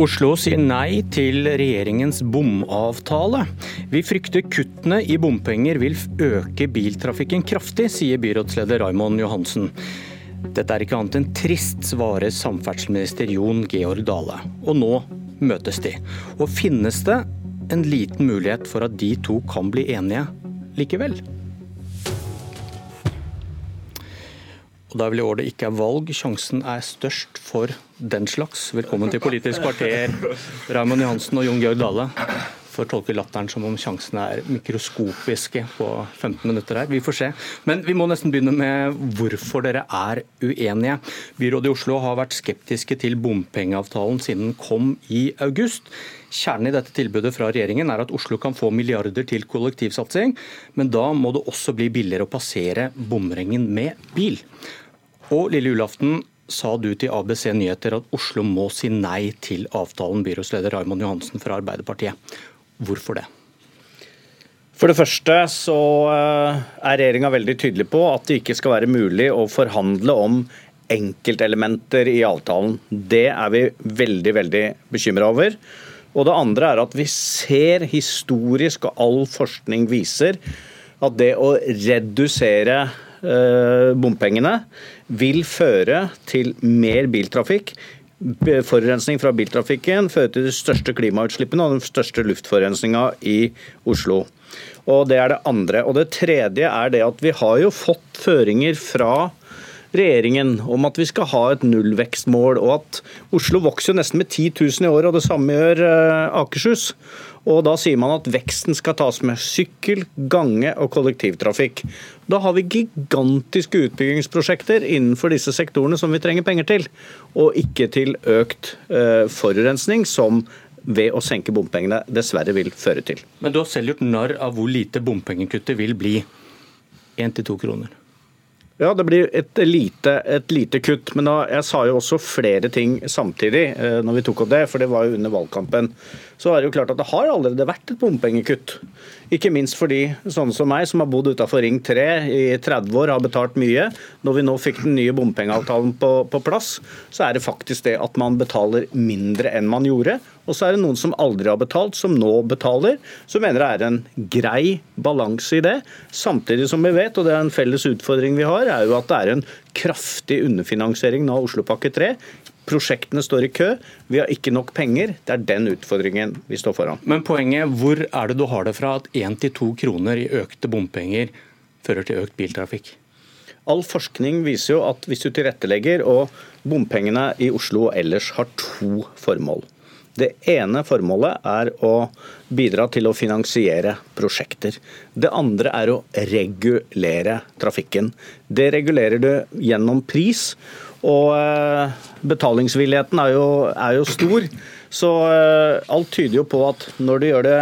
Oslo sier nei til regjeringens bomavtale. Vi frykter kuttene i bompenger vil øke biltrafikken kraftig, sier byrådsleder Raymond Johansen. Dette er ikke annet enn trist, svarer samferdselsminister Jon Georg Dale. Og nå møtes de. Og finnes det en liten mulighet for at de to kan bli enige likevel? Og er vel i år det ikke er valg. Sjansen er størst for den slags. Velkommen til Politisk kvarter, Raymond Johansen og Jon Georg Dale. Får tolke latteren som om sjansene er mikroskopiske på 15 minutter her. Vi får se. Men vi må nesten begynne med hvorfor dere er uenige. Byrådet i Oslo har vært skeptiske til bompengeavtalen siden den kom i august. Kjernen i dette tilbudet fra regjeringen er at Oslo kan få milliarder til kollektivsatsing, men da må det også bli billigere å passere bomringen med bil. Og lille julaften sa du til ABC Nyheter at Oslo må si nei til avtalen, byrådsleder Raymond Johansen fra Arbeiderpartiet. Hvorfor det? For det første så eh, er regjeringa veldig tydelig på at det ikke skal være mulig å forhandle om enkeltelementer i avtalen. Det er vi veldig, veldig bekymra over. Og det andre er at vi ser historisk, og all forskning viser, at det å redusere bompengene vil føre til mer biltrafikk. Forurensning fra biltrafikken fører til de største klimautslippene og den største luftforurensninga i Oslo. Og Det er det andre. Og Det tredje er det at vi har jo fått føringer fra regjeringen om at vi skal ha et nullvekstmål, og at Oslo vokser nesten med 10 000 i året, og det samme gjør eh, Akershus. Og Da sier man at veksten skal tas med sykkel, gange og kollektivtrafikk. Da har vi gigantiske utbyggingsprosjekter innenfor disse sektorene som vi trenger penger til, og ikke til økt uh, forurensning, som ved å senke bompengene dessverre vil føre til. Men du har selv gjort narr av hvor lite bompengekuttet vil bli. Én til to kroner. Ja, det blir et lite, et lite kutt. Men da, jeg sa jo også flere ting samtidig eh, når vi tok opp det, for det var jo under valgkampen. Så er det jo klart at det har allerede vært et bompengekutt. Ikke minst fordi sånne som meg, som har bodd utafor Ring 3 i 30 år, har betalt mye. Når vi nå fikk den nye bompengeavtalen på, på plass, så er det faktisk det at man betaler mindre enn man gjorde. Og så er det noen som aldri har betalt, som nå betaler. Så mener det er en grei balanse i det. Samtidig som vi vet, og det er en felles utfordring vi har, er jo at det er en kraftig underfinansiering av Oslopakke 3 Prosjektene står i kø, vi har ikke nok penger. Det er den utfordringen vi står foran. Men poenget, hvor er det du har det fra at 1-2 kroner i økte bompenger fører til økt biltrafikk? All forskning viser jo at hvis du tilrettelegger, og bompengene i Oslo og ellers har to formål. Det ene formålet er å bidra til å finansiere prosjekter. Det andre er å regulere trafikken. Det regulerer du gjennom pris. Og eh, betalingsvilligheten er jo, er jo stor. Så eh, alt tyder jo på at når du gjør det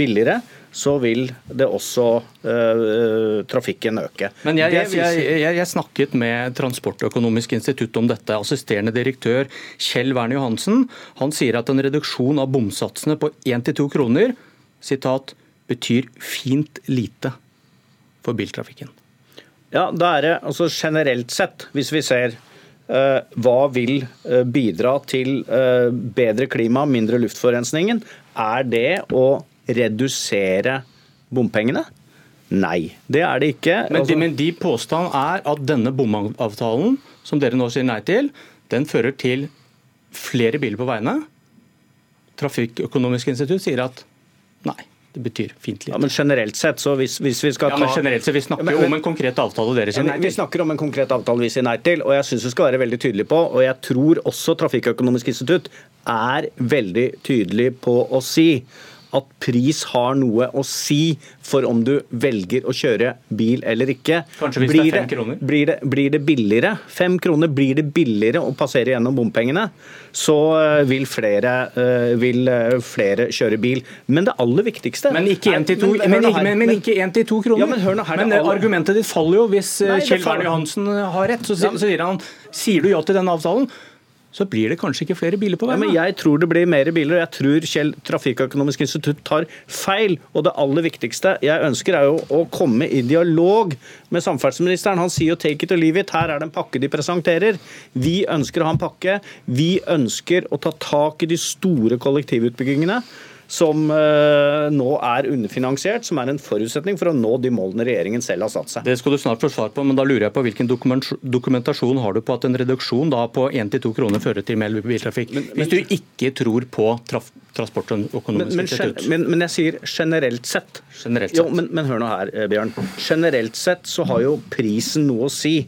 billigere, så vil det også uh, trafikken øke. Men jeg, jeg, jeg, jeg, snakket med Transportøkonomisk institutt om dette. Assisterende direktør Kjell Werner Johansen han sier at en reduksjon av bomsatsene på 1-2 kroner sitat, betyr fint lite for biltrafikken. Ja, da er det altså generelt sett, hvis vi ser Eh, hva vil bidra til bedre klima, mindre luftforurensningen? Er det å redusere bompengene? Nei, det er det ikke. Men, de, altså- men de påstanden er at denne bomavtalen, som dere nå sier nei til, den fører til flere biler på veiene. Trafikkøkonomisk institutt sier at nei. Det betyr fint lite. Ja, men generelt sett, så hvis, hvis vi skal ta... Ja, men generelt sett, Vi snakker jo om en konkret avtale dere sier nei til. Vi snakker om en konkret avtale vi sier nei til, og jeg syns vi skal være veldig tydelige på, og jeg tror også Trafikkøkonomisk institutt er veldig tydelig på å si at pris har noe å si for om du velger å kjøre bil eller ikke. Kanskje hvis blir det er fem kroner? Blir det, blir det, billigere? Fem kroner blir det billigere å passere gjennom bompengene, så eh, vil flere, eh, vil eh, flere kjøre bil. Men det aller viktigste Men ikke én til to, kroner. Ja, men, hør nå, her men alle... argumentet ditt faller jo hvis Nei, Kjell Werner Johansen har rett. Så, så sier han sier du ja til denne avtalen, så blir det kanskje ikke flere biler på veien. Ja, men jeg tror det blir mer biler. og Jeg tror Kjell Trafikkøkonomisk institutt tar feil. Og det aller viktigste jeg ønsker er jo å komme i dialog med samferdselsministeren. Han sier jo 'take it or leave it'. Her er det en pakke de presenterer. Vi ønsker å ha en pakke. Vi ønsker å ta tak i de store kollektivutbyggingene som uh, nå er underfinansiert, som er en forutsetning for å nå de målene regjeringen selv har satt seg. Det skal du snart få svar på, men da lurer jeg på hvilken dokumentasjon har du på at en reduksjon da på 1-2 kroner fører til mer biltrafikk? Men, Hvis du ikke tror på traf Transportøkonomisk men, men, Men, men, jeg sier generelt sett. Generelt sett. Jo, men, men hør nå her, eh, Bjørn. Generelt sett så har jo prisen noe å si.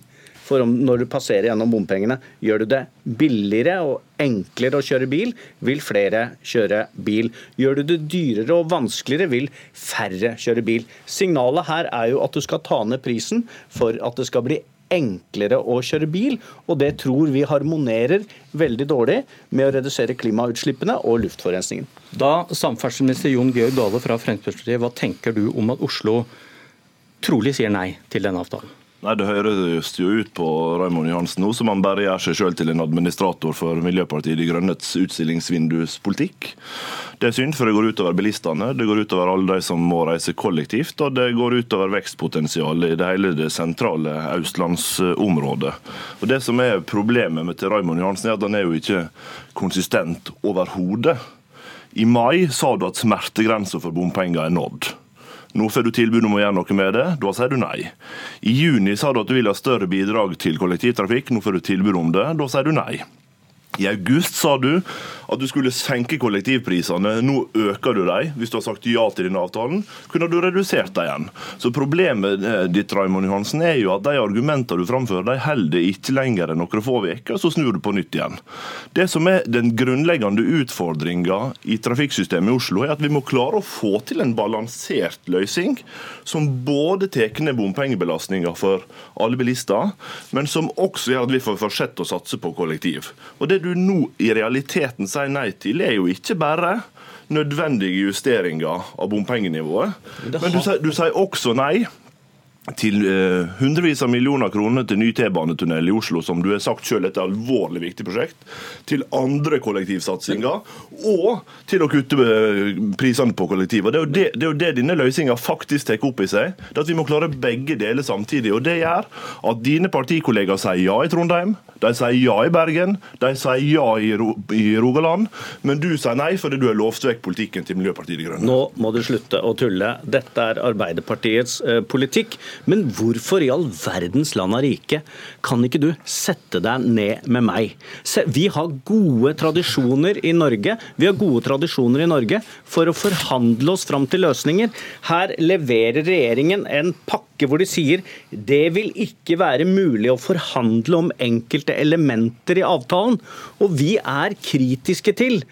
For om, når du passerer gjennom bompengene, gjør du det billigere og enklere å kjøre bil, vil flere kjøre bil. Gjør du det dyrere og vanskeligere, vil færre kjøre bil. Signalet her er jo at du skal ta ned prisen for at det skal bli enklere å kjøre bil, og det tror vi harmonerer veldig dårlig med å redusere klimautslippene og luftforurensningen. Da samferdselsminister Jon Georg Dale fra Fremskrittspartiet, hva tenker du om at Oslo trolig sier nei til denne avtalen? Nei, Det høres jo ut på Raymond Johansen nå som han bare gjør seg sjøl til en administrator for Miljøpartiet De Grønnes utstillingsvinduspolitikk. Det er synd, for det går utover bilistene, det går utover alle de som må reise kollektivt, og det går utover vekstpotensialet i det hele det sentrale østlandsområdet. Og Det som er problemet med til Raymond Johansen, er at han er jo ikke konsistent overhodet. I mai sa du at smertegrensa for bompenger er nådd. Nå får du tilbud om å gjøre noe med det. Da sier du nei. I juni sa du at du vil ha større bidrag til kollektivtrafikk. Nå får du tilbud om det. Da sier du nei. I august sa du at du skulle senke kollektivprisene. Nå øker du dem. Hvis du har sagt ja til denne avtalen, kunne du redusert dem igjen. Så Problemet eh, ditt Raimond Johansen, er jo at de argumentene du framfører, de holder ikke lenger enn noen få uker, så snur du på nytt igjen. Det som er den grunnleggende utfordringa i trafikksystemet i Oslo, er at vi må klare å få til en balansert løsning som både tar ned bompengebelastninga for alle bilister, men som også gjør at vi får fortsette å satse på kollektiv. Og Det du nå i realiteten sier nei til, er jo ikke bare nødvendige justeringer av bompengenivået, men du sier, du sier også nei til eh, hundrevis av millioner kroner til ny T-banetunnel i Oslo, som du har sagt selv er et alvorlig viktig prosjekt, til andre kollektivsatsinger, og til å kutte eh, prisene på kollektiv. Det, er jo det, det, er jo det denne løsninga faktisk tar opp i seg. Det at Vi må klare begge deler samtidig. og Det gjør at dine partikollegaer sier ja i Trondheim, de sier ja i Bergen, de sier ja i, Ro i Rogaland, men du sier nei fordi du har lovt vekk politikken til Miljøpartiet De Grønne. Nå må du slutte å tulle. Dette er Arbeiderpartiets eh, politikk. Men hvorfor i all verdens land og rike kan ikke du sette deg ned med meg? Vi har gode tradisjoner i Norge Vi har gode tradisjoner i Norge for å forhandle oss fram til løsninger. Her leverer regjeringen en pakke hvor de sier det vil ikke være mulig å forhandle om enkelte elementer i avtalen. Og vi er kritiske til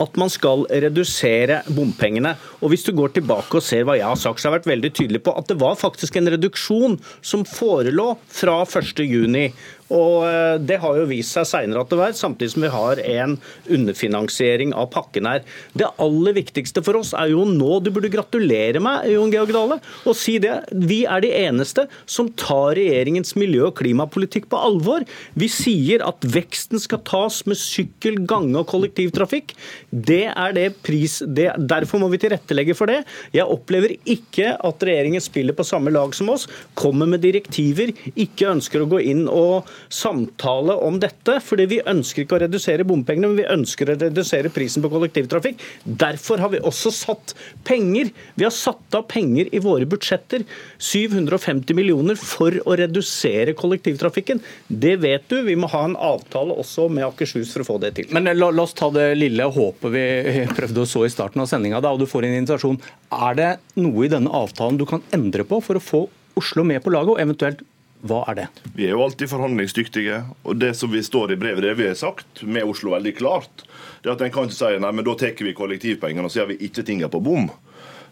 at man skal redusere bompengene. Og Hvis du går tilbake og ser hva jeg har sagt, så har jeg vært veldig tydelig på at det var faktisk en reduksjon som forelå fra 1.6. Og eh, Det har jo vist seg senere at det var, samtidig som vi har en underfinansiering av pakken her. Det aller viktigste for oss er jo nå Du burde gratulere meg, Jon Georg Dale, og si det. Vi er de eneste som tar regjeringens miljø- og klimapolitikk på alvor. Vi sier at veksten skal tas med sykkel, gange og kollektivtrafikk. Det er det pris... Det, derfor må vi tilrettelegge for det. Jeg opplever ikke at regjeringen spiller på samme lag som oss, kommer med direktiver, ikke ønsker å gå inn og samtale om dette. fordi vi ønsker ikke å redusere bompengene, men vi ønsker å redusere prisen på kollektivtrafikk. Derfor har vi også satt penger. Vi har satt av penger i våre budsjetter, 750 millioner, for å redusere kollektivtrafikken. Det vet du. Vi må ha en avtale også med Akershus for å få det til. Men la, la oss ta det lille håpet vi prøvde å så i starten av sendinga, og du får en invitasjon. Er det noe i denne avtalen du kan endre på for å få Oslo med på laget, og eventuelt hva er det? Vi er jo alltid forhandlingsdyktige. og Det som vi står i brevet, det vi har sagt med Oslo veldig klart, det er at en kan ikke si nei, men da tar vi kollektivpengene og så gjør vi ikke tingene på bom.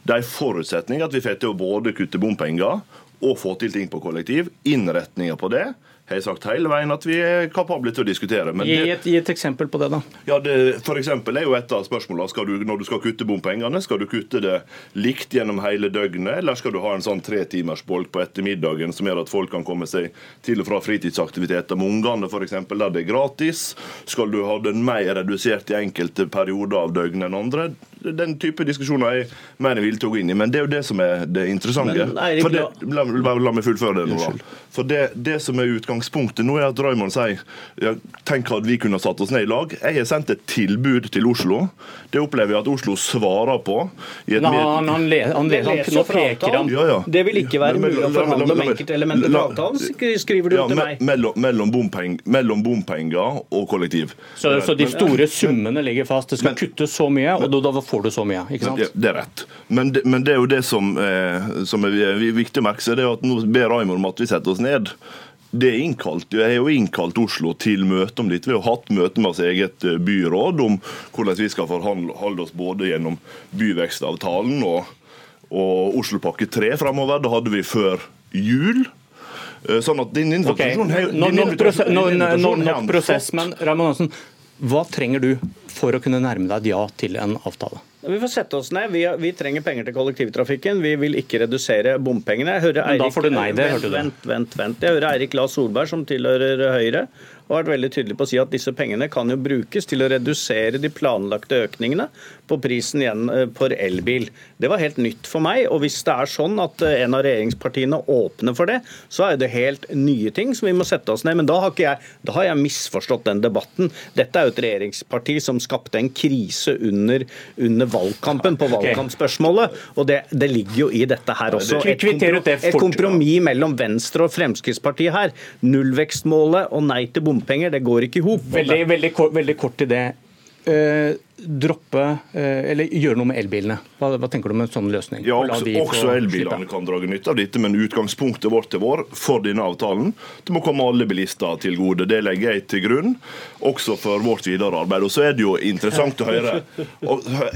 Det er en forutsetning at vi får til å både kutte bompenger og få til ting på kollektiv. Innretninga på det har jeg sagt hele veien at vi er kapable til å diskutere. Men gi, et, gi et eksempel på det, da. Ja, det, for eksempel er jo et av spørsmålene skal du, Når du skal kutte bompengene, skal du kutte det likt gjennom hele døgnet, eller skal du ha en sånn tretimersbolk på ettermiddagen som gjør at folk kan komme seg til og fra fritidsaktiviteter med ungene, f.eks., der det er gratis? Skal du ha den mer redusert i enkelte perioder av døgnet enn andre? Den type diskusjoner jeg mener jeg vil gå inn i. Men det er jo det som er det interessante. Men, Eirik, det, la, la, la, meg fullføre det nå. For det, det som er utgangspunktet nå er at Raymond sier ja, tenk at vi kunne satt oss ned i lag. Jeg har sendt et tilbud til Oslo. Det opplever jeg at Oslo svarer på. Nei, han, han, le, han, le, han, nå peker han. Ja, ja. Det vil ikke være mulig å forhandle om enkeltelementer på avtalen, skriver du ja, til meg. Mellom, mellom, bompeng, mellom bompenger og kollektiv. Så, så, de store summene ligger fast. Det skal men, kuttes så mye, og da, da får du så mye. ikke sant? Det, det er rett. Men det, men det, er jo det som, eh, som er viktig å merke seg, det er at nå ber Raymond om at vi setter oss ned det er innkalt, Jeg har jo innkalt Oslo til møte om dette. Vi har hatt møte med oss eget eh, byråd om hvordan vi skal forholde oss både gjennom byvekstavtalen og, og Oslopakke 3 framover. Det hadde vi før jul. Eh, sånn at din invitasjon okay. Nok prosess, men Raymond Hansen, hva trenger du for å kunne nærme deg et ja til en avtale? Vi får sette oss ned. Vi, vi, trenger penger til kollektivtrafikken. Vi vil ikke redusere bompengene. Eirik, Men da får du nei, det hørte du. Vent, vent, vent. Jeg hører Eirik La Solberg, som tilhører Høyre, og vært veldig tydelig på å si at disse pengene kan jo brukes til å redusere de planlagte økningene på prisen igjen for eh, elbil. Det var helt nytt for meg. og Hvis det er sånn at eh, en av regjeringspartiene åpner for det, så er det helt nye ting som vi må sette oss ned. Men da har, jeg, da har jeg misforstått den debatten. Dette er jo et regjeringsparti som skapte en krise under, under valgkampen på valgkampspørsmålet. Og det, det, ligger jo i dette her også. Et, komprom et kompromiss mellom Venstre og Fremskrittspartiet her. Nullvekstmålet og nei til bompenger bompenger. Det går ikke i hop. Veldig, veldig, veldig, kort til det. Uh, droppe eh, eller gjøre noe med elbilene. Hva, hva, tenker du om en sånn løsning? Ja, Også, også elbilene kan dra nytte av dette, men utgangspunktet vårt til vår for denne avtalen det må komme alle bilister til gode. Det legger jeg til grunn, også for vårt videre arbeid. Og så er det jo interessant å høre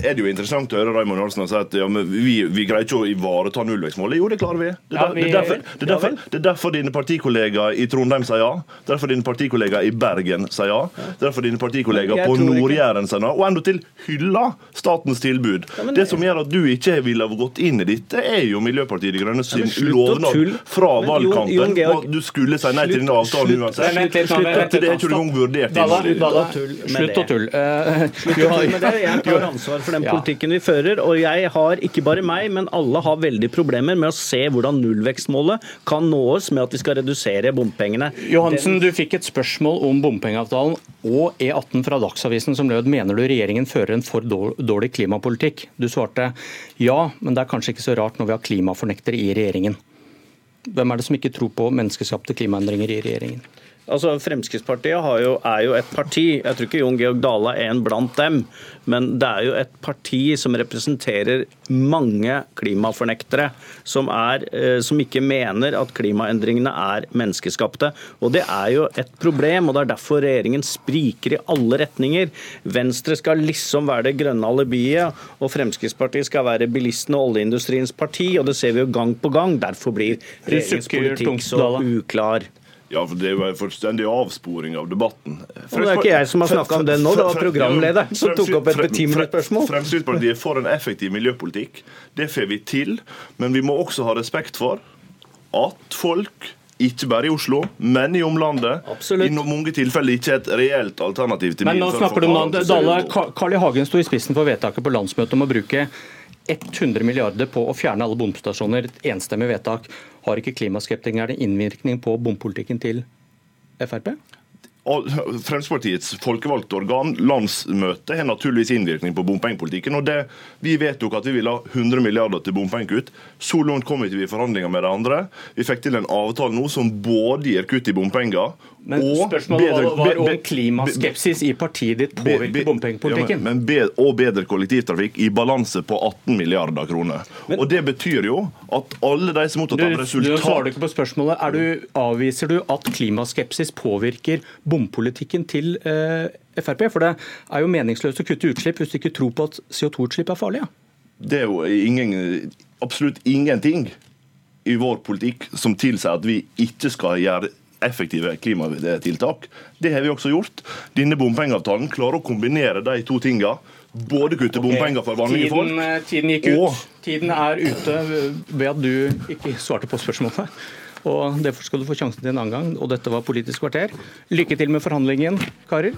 er det jo interessant å høre Raymond Johansen si at ja, vi, vi, greier ikke å ivareta nullvekstmålet. Jo, det klarer vi. Det er, det er, derfor, det er derfor, det er derfor dine partikollegaer i Trondheim sier ja. Derfor dine partikollegaer i Bergen sier ja. Derfor dine partikollegaer på Nord-Jæren sier ja. Og enda til hyller statens tilbud. Ja, det som gjør at du ikke ville ha gått inn i dette, er jo Miljøpartiet De Grønne sin ja, lovnad fra valgkampen at du skulle si nei til denne avtalen uansett. Det er ikke du engang vurdert. Slutt å tulle. Jeg tar ansvar for den politikken vi fører, og jeg har ikke bare meg, men alle har veldig problemer med å se hvordan nullvekstmålet kan nås med at vi skal redusere bompengene. Johansen, du fikk et spørsmål om bompengeavtalen og E18 fra Dagsavisen som lød mener du regjeringen regjeringen fører en for dårlig klimapolitikk. Du svarte ja, men det er kanskje ikke så rart når vi har klimafornektere i regjeringen. Hvem er det som ikke tror på menneskeskapte klimaendringer i regjeringen? Altså, Fremskrittspartiet jo, er jo et parti, jeg tror ikke Jon Georg Dale er en blant dem, men det er jo et parti som representerer mange klimafornektere, som, er, eh, som ikke mener at klimaendringene er menneskeskapte. Og Det er jo et problem, og det er derfor regjeringen spriker i alle retninger. Venstre skal liksom være det grønne alibiet, og Fremskrittspartiet skal være bilistene og oljeindustriens parti, og det ser vi jo gang på gang. Derfor blir regjeringens politikk så uklar. Ja, for Det er jo en fullstendig avsporing av debatten. Og det er ikke jeg som har snakka om det nå, det var programlederen som tok opp et betimelig spørsmål. Fremskrittspartiet er for en effektiv miljøpolitikk. Det får vi til. Men vi må også ha respekt for at folk ikke bare i Oslo, men i omlandet. Absolutt. I mange tilfeller ikke et reelt alternativ til Men nå snakker du om Dale, Carl I. Hagen sto i spissen for vedtaket på landsmøtet om å bruke 100 milliarder på å fjerne alle bomstasjoner. Et enstemmig vedtak. Har ikke klimaskeptikerne innvirkning på bompolitikken til Frp? Fremskrittspartiets folkevalgte organ, landsmøtet, har naturligvis innvirkning på bompengepolitikken. og det, Vi vedtok at vi ville ha 100 milliarder til bompengekutt. Så langt kom ikke vi i forhandlinger med de andre. Vi fikk til en avtale nå som både gir kutt i bompenger men spørsmålet bedre, var om klimaskepsis i partiet ditt påvirker bompengepolitikken. Ja, men, men og bedre kollektivtrafikk i balanse på 18 milliarder kroner. Men, og Det betyr jo at alle de som er opptatt av resultat... Du svarer ikke på spørsmålet. Du, avviser du at klimaskepsis påvirker bompolitikken til eh, Frp? For det er jo meningsløst å kutte utslipp hvis du ikke tror på at CO2-utslipp er farlige. Det er jo ingen, absolutt ingenting i vår politikk som tilsier at vi ikke skal gjøre effektive klimatiltak. Det har vi også gjort. Denne bompengeavtalen klarer å kombinere de to tinga. Både kutte okay. bompenger for vanlige tiden, folk eh, Tiden gikk ut. Og... Tiden er ute ved at du ikke svarte på spørsmålet. Og Derfor skal du få sjansen til en annen gang. Og dette var Politisk kvarter. Lykke til med forhandlingen, karer.